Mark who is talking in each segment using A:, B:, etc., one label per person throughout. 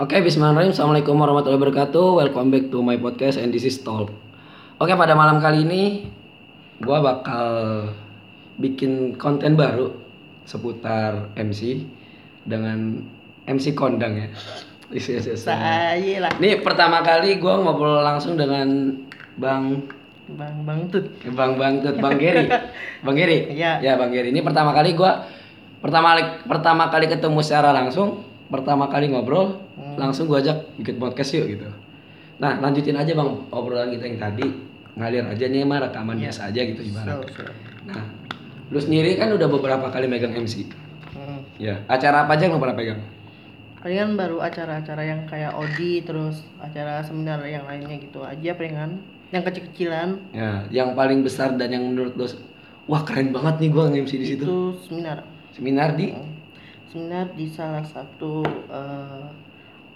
A: Oke, bismillahirrahmanirrahim. Assalamualaikum warahmatullahi wabarakatuh. Welcome back to my podcast and this is Talk. Oke, pada malam kali ini gua bakal bikin konten baru seputar MC dengan MC kondang ya. Isi.
B: Saya lah
A: Ini pertama kali gua ngobrol langsung dengan Bang
B: Bang Bang Tut
A: Bang Bang Tut, Bang Geri. Bang Geri.
B: Iya.
A: Ya, Bang Geri. Ini pertama kali gua pertama pertama kali ketemu secara langsung, pertama kali ngobrol,
B: Hmm.
A: langsung gua ajak bikin podcast yuk gitu. Nah, lanjutin aja Bang obrolan kita yang tadi. Ngalir aja nih mah rekaman biasa aja gitu ibarat.
B: So, so.
A: Nah, lu sendiri kan udah beberapa kali megang MC.
B: Hmm.
A: Ya, acara apa aja yang lu pernah pegang?
B: Palingan baru acara-acara yang kayak Odi terus acara seminar yang lainnya gitu aja palingan yang kecil-kecilan
A: Ya, yang paling besar dan yang menurut lu wah keren banget nih gua nge-MC di situ.
B: itu seminar
A: Seminar di
B: seminar di salah satu eh,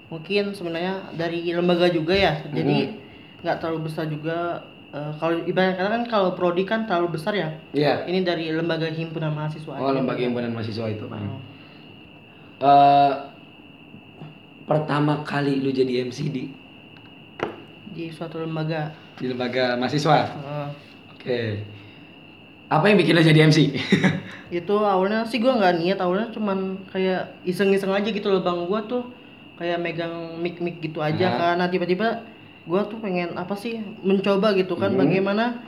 B: mungkin sebenarnya dari lembaga juga ya jadi nggak terlalu besar juga eh, kalau ibarat kata kan kalau prodi kan terlalu besar ya
A: Iya.
B: ini dari lembaga himpunan mahasiswa
A: Oh, lembaga himpunan mahasiswa itu, Pak.
B: Hmm.
A: Eh, pertama kali lu jadi MC di
B: di suatu lembaga
A: di lembaga mahasiswa.
B: Eh,
A: Oke. Apa yang bikin lu jadi MC?
B: itu awalnya sih gua nggak niat awalnya cuman kayak iseng-iseng aja gitu loh bang gua tuh kayak megang mic mic gitu aja
A: Nah.
B: kan nah tiba-tiba gua tuh pengen apa sih mencoba gitu kan
A: Hmm.
B: bagaimana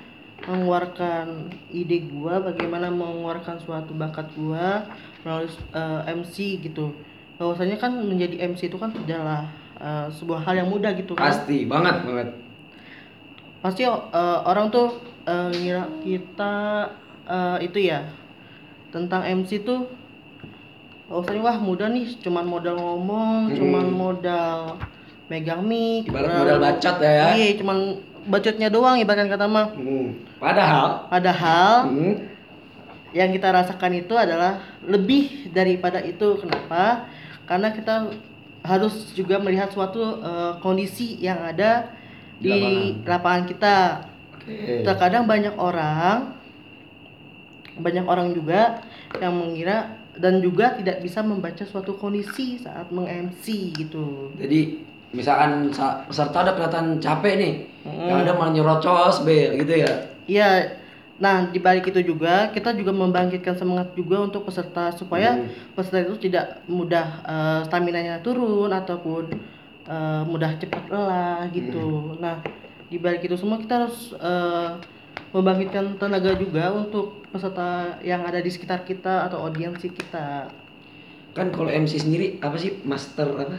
B: mengeluarkan ide gua bagaimana mengeluarkan suatu bakat gua melalui eh, MC gitu bahwasanya kan menjadi MC itu kan tidaklah eh, sebuah hal yang mudah gitu kan
A: Pasti banget banget.
B: Pasti eh, orang tuh eh, ngira kita eh, itu ya tentang MC tuh bahwasanya wah mudah nih cuman modal ngomong
A: Mm-mm.
B: cuman modal megang mic
A: Ibarat modal bacot ya.
B: iya cuman bacotnya doang ibarat kata mah
A: Hmm. Padahal
B: padahal
A: hmm,
B: yang kita rasakan itu adalah lebih daripada itu kenapa karena kita harus juga melihat suatu eh, kondisi yang ada
A: Di
B: di lapangan kita
A: Oke.
B: terkadang banyak orang banyak orang juga yang mengira dan juga tidak bisa membaca suatu kondisi saat meng-MC gitu.
A: Jadi misalkan sa- peserta udah kelihatan capek nih,
B: Hmm.
A: yang ada malah nyerocos be gitu ya.
B: Iya. Nah, di balik itu juga kita juga membangkitkan semangat juga untuk peserta supaya
A: Hmm.
B: peserta itu tidak mudah eh, stamina-nya turun ataupun eh, mudah cepat lelah gitu. Nah, di balik itu semua kita harus eh, membangkitkan tenaga juga untuk peserta yang ada di sekitar kita atau audiensi kita.
A: Kan kalau MC sendiri apa sih master apa?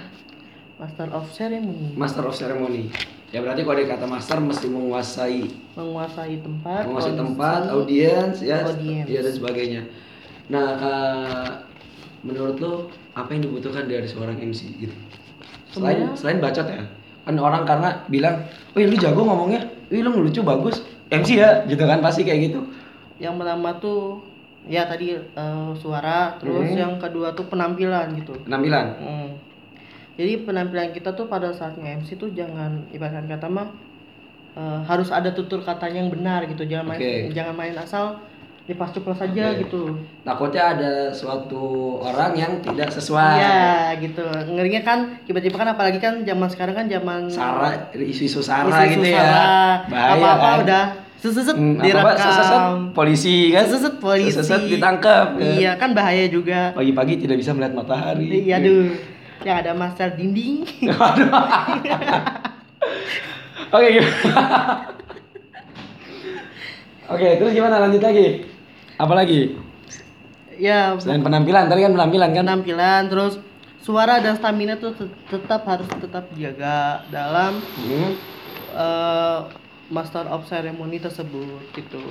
B: Master of Ceremony
A: Master of Ceremony. Ya berarti kalau ada kata master mesti menguasai
B: menguasai tempat,
A: menguasai tempat, audiens, ya,
B: audiens.
A: ya dan sebagainya. Nah, eh, menurut lo apa yang dibutuhkan dari seorang MC gitu? Selain
B: Sebenarnya-
A: selain bacot ya, kan orang karena bilang, wih lu jago ngomongnya, wih lu lucu bagus, MC ya, gitu kan pasti kayak gitu.
B: Yang pertama tuh ya tadi eh, suara, terus
A: Hmm.
B: yang kedua tuh penampilan gitu.
A: Penampilan.
B: Hmm. Jadi penampilan kita tuh pada saat nge-MC tuh jangan ibarat kata mah eh, harus ada tutur katanya yang benar gitu. Jangan main
A: Oke.
B: jangan main asal lepas ceplos saja
A: Oke.
B: gitu.
A: Takutnya ada suatu orang yang tidak sesuai.
B: Iya gitu. Ngerinya kan tiba-tiba kan apalagi kan zaman sekarang kan zaman
A: Sara, isu-isu Sara
B: isu-isu
A: gitu ya.
B: salah,
A: Bahaya
B: apa-apa
A: kan.
B: udah sesuset
A: Hmm,
B: direkam.
A: seseset polisi kan?
B: Sesuset polisi.
A: Seseset ditangkap. kan?
B: Iya kan bahaya juga.
A: Pagi-pagi tidak bisa melihat matahari.
B: Iya aduh. Yang ada master dinding.
A: Aduh. Oke. Oke, terus gimana lanjut lagi? Apa lagi?
B: ya
A: Selain penampilan, tadi kan penampilan kan?
B: penampilan terus suara dan stamina tuh tet- tetap harus tetap dijaga dalam
A: Hmm.
B: eh, master of ceremony tersebut gitu.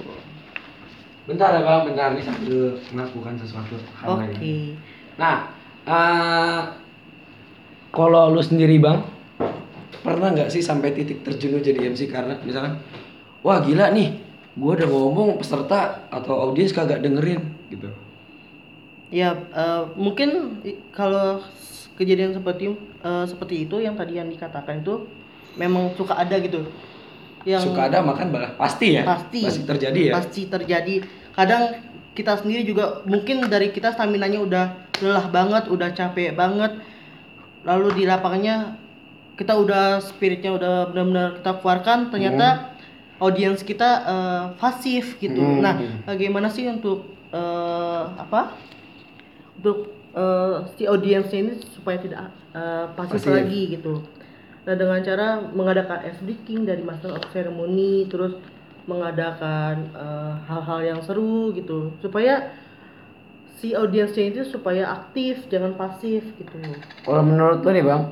A: Bentar ya bang, bentar nih sambil melakukan sesuatu hal
B: Oke.
A: lain. Nah, eh, kalau lu sendiri bang, pernah nggak sih sampai titik terjun lu jadi MC karena misalkan, wah gila nih, gua udah ngomong peserta atau audiens kagak dengerin gitu.
B: Ya eh, mungkin kalau kejadian seperti eh, seperti itu yang tadi yang dikatakan itu memang suka ada gitu. Yang
A: Suka ada makan balah pasti ya?
B: Pasti.
A: Pasti terjadi ya?
B: pasti terjadi. Kadang kita sendiri juga mungkin dari kita stamina nya udah lelah banget, udah capek banget. lalu di lapangannya kita udah spiritnya udah benar-benar kita keluarkan ternyata audiens kita eh, pasif gitu
A: Hmm.
B: nah bagaimana sih untuk eh, apa untuk eh, si audiensnya ini supaya tidak eh, pasif,
A: Pasif.
B: lagi gitu nah dengan cara mengadakan ice breaking dari master of ceremony terus mengadakan hal-hal yang seru gitu supaya si audiensnya itu supaya aktif jangan pasif gitu
A: Kalau menurut lo nih bang,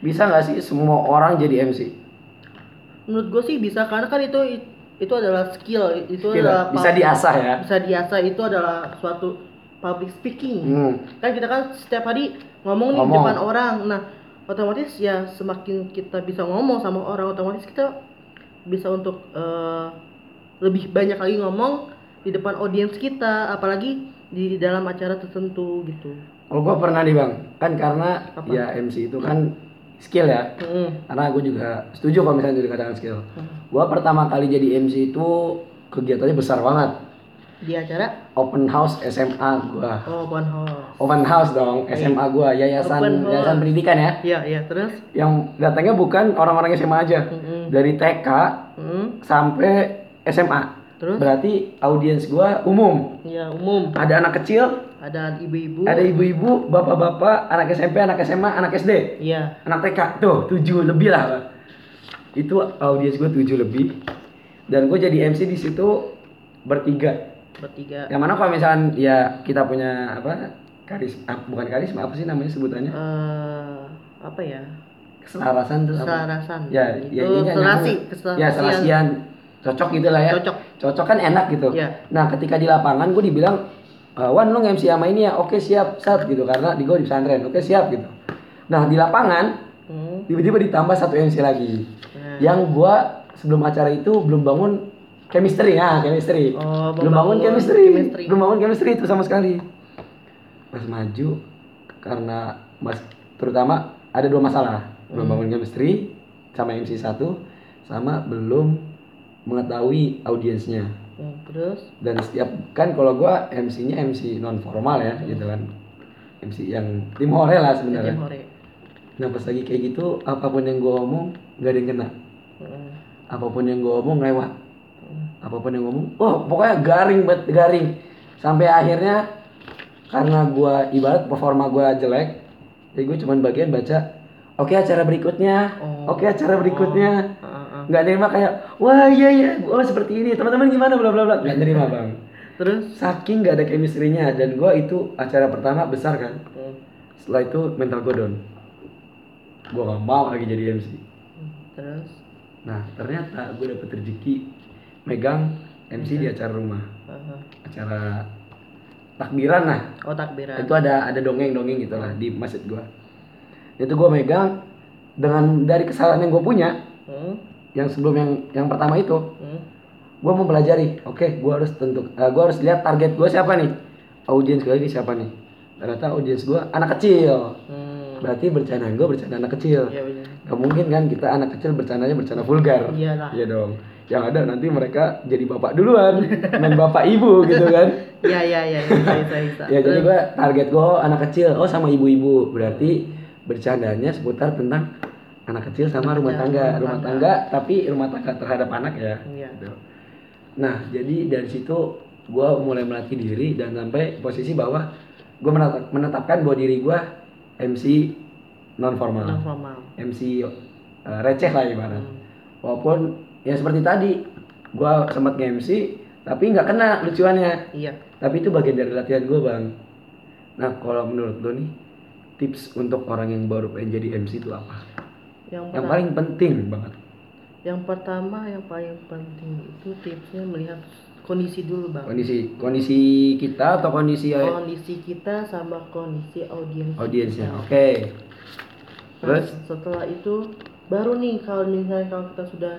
A: bisa nggak sih semua orang jadi MC?
B: Menurut gue sih bisa karena kan itu itu adalah skill itu
A: Skill,
B: adalah
A: bisa diasah ya.
B: bisa diasah itu adalah suatu public speaking
A: Hmm.
B: kan kita kan setiap hari ngomong nih di
A: Ngomong.
B: depan orang nah otomatis ya semakin kita bisa ngomong sama orang otomatis kita bisa untuk eh, lebih banyak lagi ngomong di depan audiens kita apalagi di dalam acara tertentu gitu
A: Kalau gue pernah nih bang, kan karena
B: Apa?
A: ya MC itu kan skill ya.
B: Mm.
A: Karena gue juga setuju kalau misalnya itu dikatakan skill. Gue pertama kali jadi MC itu kegiatannya besar banget.
B: di acara
A: Open house SMA gue.
B: oh one house
A: Open house dong, SMA gue, yayasan
B: Open house.
A: yayasan pendidikan ya.
B: iya iya terus
A: Yang datangnya bukan orang-orang SMA aja,
B: Mm-mm.
A: dari TK
B: Mm.
A: sampai SMA.
B: Terus?
A: Berarti audiens gue umum.
B: ya umum
A: Ada anak kecil,
B: ada ibu-ibu.
A: Ada ibu-ibu, bapak-bapak, anak SMP, anak SMA, anak SD.
B: iya.
A: Anak TK tuh tujuh lebih lah. Itu audiens gue tujuh lebih. Dan gue jadi MC di situ bertiga.
B: Bertiga.
A: Yang mana kalau misalnya ya kita punya apa karis ah, bukan karisma apa sih namanya sebutannya?
B: Eh apa ya?
A: Keselarasan tuh apa?
B: Keselarasan.
A: Ya
B: itu
A: ya intinya
B: selasi
A: ya selasian. Cocok gitu lah ya.
B: Cocok.
A: cocok kan enak gitu.
B: Iya.
A: nah ketika di lapangan gue dibilang "Eh, Wan lu MC sama ini ya oke siap saat gitu karena di gue di pesantren oke siap gitu nah di lapangan
B: Hmm.
A: tiba-tiba ditambah satu MC lagi
B: Nah.
A: yang gua sebelum acara itu belum bangun chemistry nah chemistry
B: Oh,
A: belum bangun
B: membangun
A: chemistry.
B: chemistry.
A: belum bangun chemistry itu sama sekali pas maju karena mas terutama ada dua masalah belum
B: Hmm.
A: bangun chemistry sama MC satu sama belum mengetahui audiensnya
B: Hmm, terus
A: dan setiap kan kalau gua MC-nya MC non formal ya gitu kan MC yang timore lah sebenarnya
B: jam hore
A: Nah pas lagi kayak gitu apa pun yang gue omong nggak ada yang kena.
B: Hmm.
A: Apa pun yang gue omong lewat. Apa pun yang gue omong, oh pokoknya garing banget garing. Sampai akhirnya karena gue ibarat performa gue jelek, jadi gue cuman bagian baca. Oke acara berikutnya,
B: Oh.
A: oke acara berikutnya.
B: Ah.
A: Nggak terima kayak, wah iya iya, oh seperti ini. Teman-teman gimana bla bla bla. Nggak terima bang.
B: terus
A: Saking nggak ada chemistry-nya dan gue itu acara pertama besar kan.
B: Hmm.
A: Setelah itu mental gue down. Gue gak mau lagi jadi MC.
B: terus
A: Nah ternyata gue dapet rezeki megang MC di acara rumah,
B: Ah, ah.
A: acara takbiran lah.
B: oh takbiran
A: Itu ada ada dongeng-dongeng gitu lah di masjid gue. Itu gue megang dengan dari kesalahan yang gue punya,
B: Hmm.
A: Yang sebelum yang yang pertama itu,
B: Hmm.
A: gue mau pelajari. Oke, gue harus tentu, eh, gue harus lihat target gue siapa nih, audiens gue lagi siapa nih. Ternyata audiens gue anak kecil.
B: Hmm.
A: Berarti bercandaan gue bercanda anak kecil.
B: Iya benar.
A: Gak mungkin kan kita anak kecil bercandanya bercanda vulgar. Iya dong. Yang ada nanti mereka jadi bapak duluan, main bapak ibu gitu kan.
B: Iya iya iya bisa bisa bisa.
A: Ya jadi gua target gua oh, anak kecil, oh sama ibu-ibu. Berarti bercandanya seputar tentang anak kecil sama rumah tangga,
B: rumah
A: rumah
B: tangga.
A: tapi rumah tangga terhadap anak ya.
B: Iya.
A: Gitu. Nah, jadi dari situ gua mulai melatih diri dan sampai posisi bahwa menetap- menetapkan bahwa diri gua MC non formal.
B: non formal.
A: MC uh, receh lah ibarat.
B: Hmm.
A: Walaupun ya seperti tadi, gua sempat nge-MC tapi nggak kena lucuannya.
B: Iya.
A: Tapi itu bagian dari latihan gua bang. Nah kalau menurut lo nih tips untuk orang yang baru pengen jadi MC itu apa?
B: Yang
A: Yang paling penting banget.
B: yang pertama yang paling penting itu tipsnya melihat kondisi dulu bang.
A: Kondisi kondisi kita atau kondisi uh,
B: Kondisi kita sama kondisi audiens.
A: audiensnya. Oke.
B: Nah,
A: Terus?
B: setelah itu baru nih kalau misalnya kalau kita sudah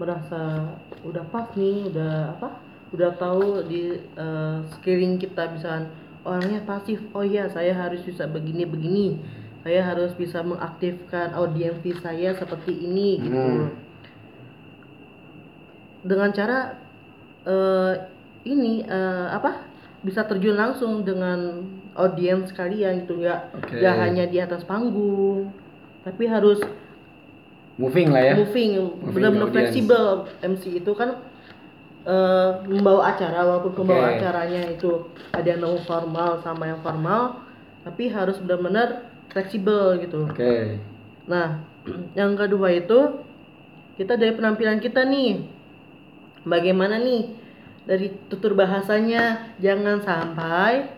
B: merasa udah pas nih, udah apa? Udah tahu di eh, sekeliling kita bisa orangnya pasif. Oh iya, saya harus bisa begini begini. Saya harus bisa mengaktifkan audiens saya seperti ini gitu.
A: Hmm.
B: Dengan cara eh, ini eh, apa? Bisa terjun langsung dengan audiens kalian gitu nggak
A: Oke.
B: nggak hanya di atas panggung tapi harus
A: moving lah ya
B: moving benar-benar fleksibel MC itu kan eh, membawa acara walaupun pembawa
A: Oke.
B: acaranya itu ada yang non formal sama yang formal tapi harus benar-benar fleksibel gitu
A: oke
B: nah yang kedua itu kita dari penampilan kita nih bagaimana nih dari tutur bahasanya jangan sampai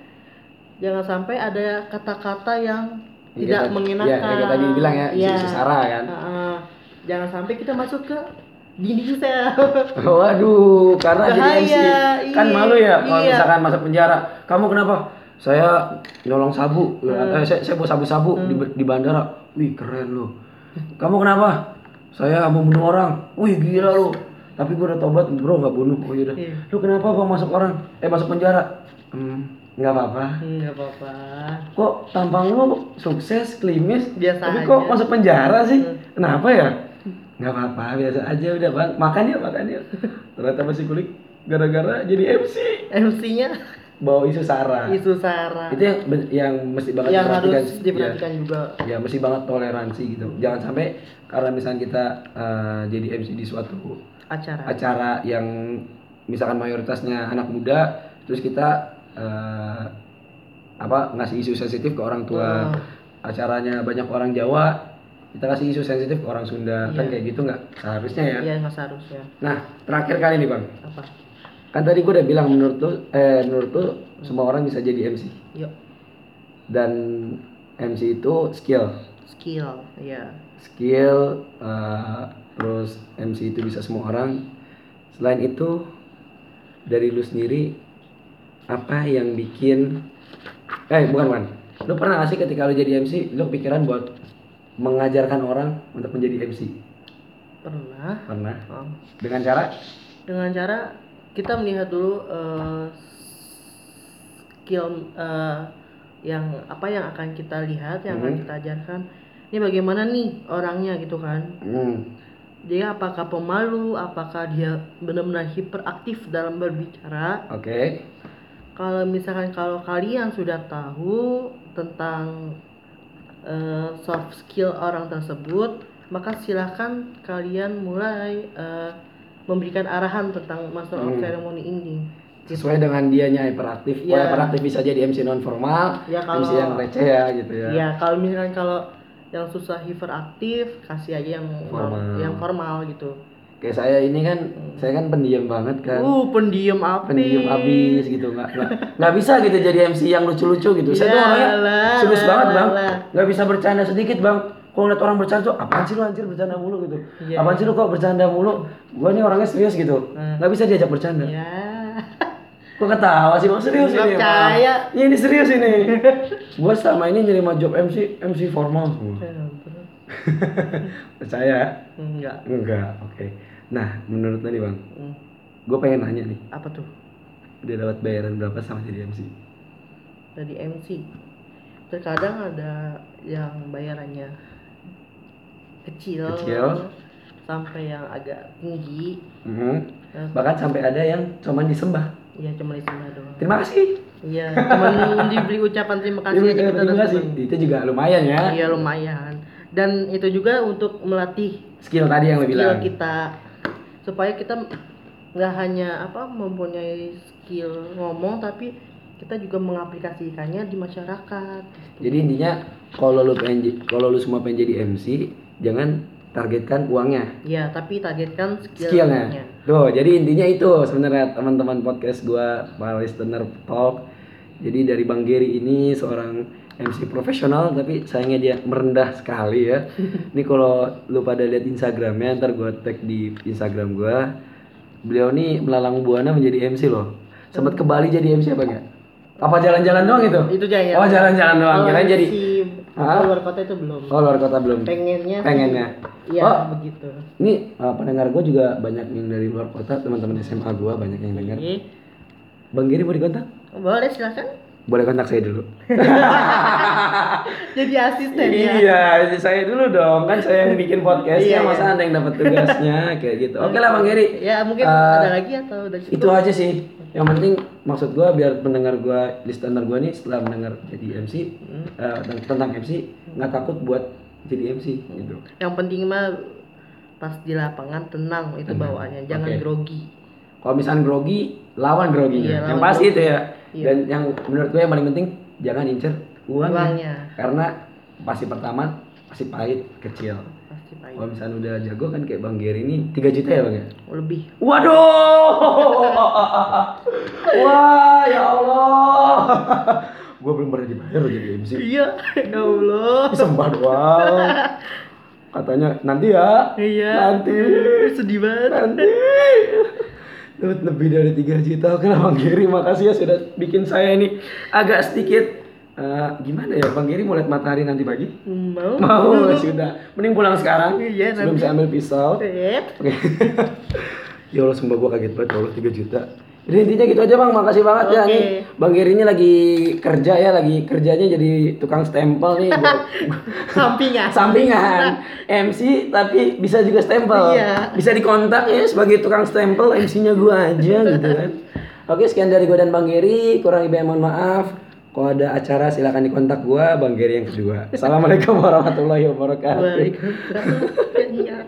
B: jangan sampai ada kata-kata yang
A: Yang
B: tidak
A: kita-
B: mengenakan
A: ya, yang tadi bilang ya,
B: Iya.
A: isu-isu sara kan.
B: Heeh. jangan sampai kita masuk ke dinding sel
A: Waduh, karena jadi
B: Bahaya,
A: MC kan
B: iya,
A: malu ya kalau
B: iya.
A: misalkan masuk penjara. Kamu kenapa? Saya nyolong sabu,
B: Hmm.
A: eh, saya, saya bawa sabu-sabu di, di bandara. Wih keren loh. Kamu kenapa? Saya mau bunuh orang. Wih gila lo. Tapi gue udah tobat bro nggak bunuh. Oh yaudah.
B: Iya.
A: Lu kenapa bang masuk orang? Eh masuk penjara? Hmm, nggak apa-apa.
B: nggak apa-apa
A: Kok tampang lu sukses, klimis,
B: Biasa
A: tapi
B: aja.
A: kok masuk penjara sih?
B: Hmm.
A: Kenapa ya? Nggak apa-apa, biasa aja udah bang. Makan ya, makan ya. Ternyata masih kulik gara-gara jadi MC.
B: MC-nya
A: Bawa isu sara.
B: isu sara
A: Itu yang yang mesti banget
B: yang harus
A: diperhatikan.
B: diperhatikan juga
A: Ya, ya mesti banget toleransi gitu. Jangan sampai karena misalnya kita eh, jadi MC di suatu
B: acara
A: acara yang misalkan mayoritasnya anak muda terus kita eh, apa ngasih isu sensitif ke orang tua
B: Oh.
A: acaranya banyak orang Jawa kita kasih isu sensitif ke orang Sunda kan
B: Iya.
A: kayak gitu nggak seharusnya ya
B: Iya nggak seharusnya
A: nah terakhir kali nih bang
B: apa
A: kan tadi gue udah bilang menurut tuh eh menurut tuh semua orang bisa jadi MC
B: yuk.
A: Dan MC itu skill.
B: Skill ya
A: skill eh, terus MC itu bisa semua orang. Selain itu dari lu sendiri apa yang bikin eh bukan bukan. Lu pernah gak sih ketika lu jadi MC lu pikiran buat mengajarkan orang untuk menjadi MC
B: pernah.
A: Pernah.
B: Oh.
A: dengan cara?
B: Dengan cara kita melihat dulu eh, skill eh, yang apa yang akan kita lihat yang akan
A: Mhm.
B: kita ajarkan. Ini bagaimana nih orangnya gitu kan?
A: Hmm,
B: dia apakah pemalu? Apakah dia benar-benar hiperaktif dalam berbicara?
A: Oke.
B: Kalau misalkan kalau kalian sudah tahu tentang eh, soft skill orang tersebut maka silahkan kalian mulai eh, memberikan arahan tentang master of
A: Hmm.
B: ceremony ini.
A: Sesuai dengan dianya hyperaktif
B: Iya.
A: hyperaktif bisa jadi MC non formal
B: Ya, kalau-
A: MC yang receh ya gitu ya.
B: Ya kalau misalkan kalau yang susah hiperaktif kasih aja yang
A: Formal.
B: yang formal gitu.
A: Kayak saya ini kan saya kan pendiam banget kan.
B: Uh pendiam apa
A: pendiam abis gitu nggak nggak bisa gitu jadi MC yang lucu-lucu gitu. Saya tuh
B: Ya
A: orangnya serius banget
B: lah,
A: bang. nggak bisa bercanda sedikit bang kalau ngeliat orang bercanda tuh apaan sih lu anjir bercanda mulu gitu.
B: Iya.
A: apaan sih lu kok bercanda mulu? Gua nih orangnya serius gitu.
B: Hmm.
A: nggak bisa diajak bercanda.
B: Ya
A: kok ketawa sih? Bang serius
B: Nggak
A: ini
B: percaya.
A: Iya, ini serius ini. Gua selama ini nerima job MC MC formal. Semua percaya?
B: Enggak.
A: Enggak oke. Nah menurut tadi bang
B: Hmm,
A: gue pengen nanya nih.
B: Apa tuh?
A: Udah dapat bayaran berapa sama jadi MC
B: dari MC terkadang ada yang bayarannya kecil,
A: Kecil.
B: sampai yang agak tinggi. Eh,
A: bahkan sampai ada yang cuman disembah.
B: Ya cuma di sana doang.
A: Terima kasih.
B: Iya cuman diberi ucapan terima kasih aja kita
A: terima kasih. itu juga lumayan ya.
B: Iya lumayan. Dan itu juga untuk melatih
A: skill tadi yang
B: skill
A: bilang.
B: kita. Supaya kita nggak hanya apa mempunyai skill ngomong tapi kita juga mengaplikasikannya di masyarakat.
A: Jadi intinya kalau lu pengen kalau lu semua pengen jadi MC jangan targetkan uangnya.
B: Ya tapi targetkan
A: skillnya.
B: skillnya.
A: Tuh jadi intinya itu sebenarnya teman-teman podcast gua para listener talk. Jadi dari Bang Geri ini seorang MC profesional tapi sayangnya dia merendah sekali ya. Ini kalau lu pada lihat Instagramnya ntar gua tag di Instagram gua. Beliau nih melalang buana menjadi MC loh. Sempat ke Bali jadi MC apa enggak apa jalan-jalan doang itu?
B: Itu aja ya
A: oh jalan-jalan doang.
B: Kalau
A: kira jadi Hah?
B: luar kota itu belum.
A: Oh luar kota belum.
B: Pengennya
A: pengennya?
B: iya
A: oh
B: begitu.
A: ini uh, pendengar gue juga banyak yang dari luar kota teman-teman SMA gue banyak yang dengar. Bang Giri mau dikontak
B: boleh silakan
A: boleh kontak saya dulu
B: jadi asisten ya
A: iya saya dulu dong kan saya yang bikin podcastnya
B: Iya, iya.
A: masa ada yang dapat tugasnya kayak gitu oke lah Bang Giri
B: ya mungkin
A: Eh,
B: ada lagi atau udah cukup
A: itu aja sih yang penting maksud gue biar pendengar gue listener gue nih setelah mendengar jadi MC
B: Hmm.
A: eh, tentang MC nggak takut buat jadi MC gitu.
B: Yang penting mah pas di lapangan tenang itu
A: Tenang.
B: bawaannya, jangan
A: Oke.
B: grogi.
A: Kalau misalnya grogi, lawan groginya.
B: Iya,
A: yang pasti
B: grogi.
A: itu ya.
B: Iya.
A: Dan yang menurut gue yang paling penting jangan incer uangnya.
B: Uangnya.
A: Karena pasti pertama pasti pahit kecil.
B: Pasti pahit.
A: Kalau misalnya udah jago kan kayak Bang Gary ini 3 juta ya Bang ya?
B: Lebih.
A: Waduh. Wah, ya Allah. gue belum pernah dibayar loh jadi MC.
B: Iya, ya Allah.
A: Sembah doang. Katanya nanti ya.
B: Iya.
A: Nanti.
B: Sedih banget.
A: Nanti. Lebih dari 3 juta. Oke lah Bang Giri, makasih ya sudah bikin saya ini agak sedikit eh, gimana ya Bang Giri mau lihat matahari nanti pagi?
B: Mau?
A: Mau sudah. Mending pulang sekarang.
B: Iya,
A: Sebelum
B: nanti.
A: saya ambil pisau.
B: Eh,
A: Oke. ya Allah sumpah gua kaget banget Allah 3 juta. Jadi intinya gitu aja Bang, makasih banget ya
B: Oke.
A: nih. Bang Giri ini lagi kerja ya, lagi kerjanya jadi tukang stempel nih buat
B: Sampingan.
A: sampingan MC tapi bisa juga stempel.
B: Iya.
A: Bisa dikontak ya sebagai tukang stempel MC-nya gua aja gitu kan. Oke, sekian dari gua dan Bang Giri, kurang lebih mohon maaf. Kalau ada acara silakan dikontak gua, Bang Giri yang kedua. Assalamualaikum warahmatullahi wabarakatuh.
B: Waalaikumsalam. Ya, iya.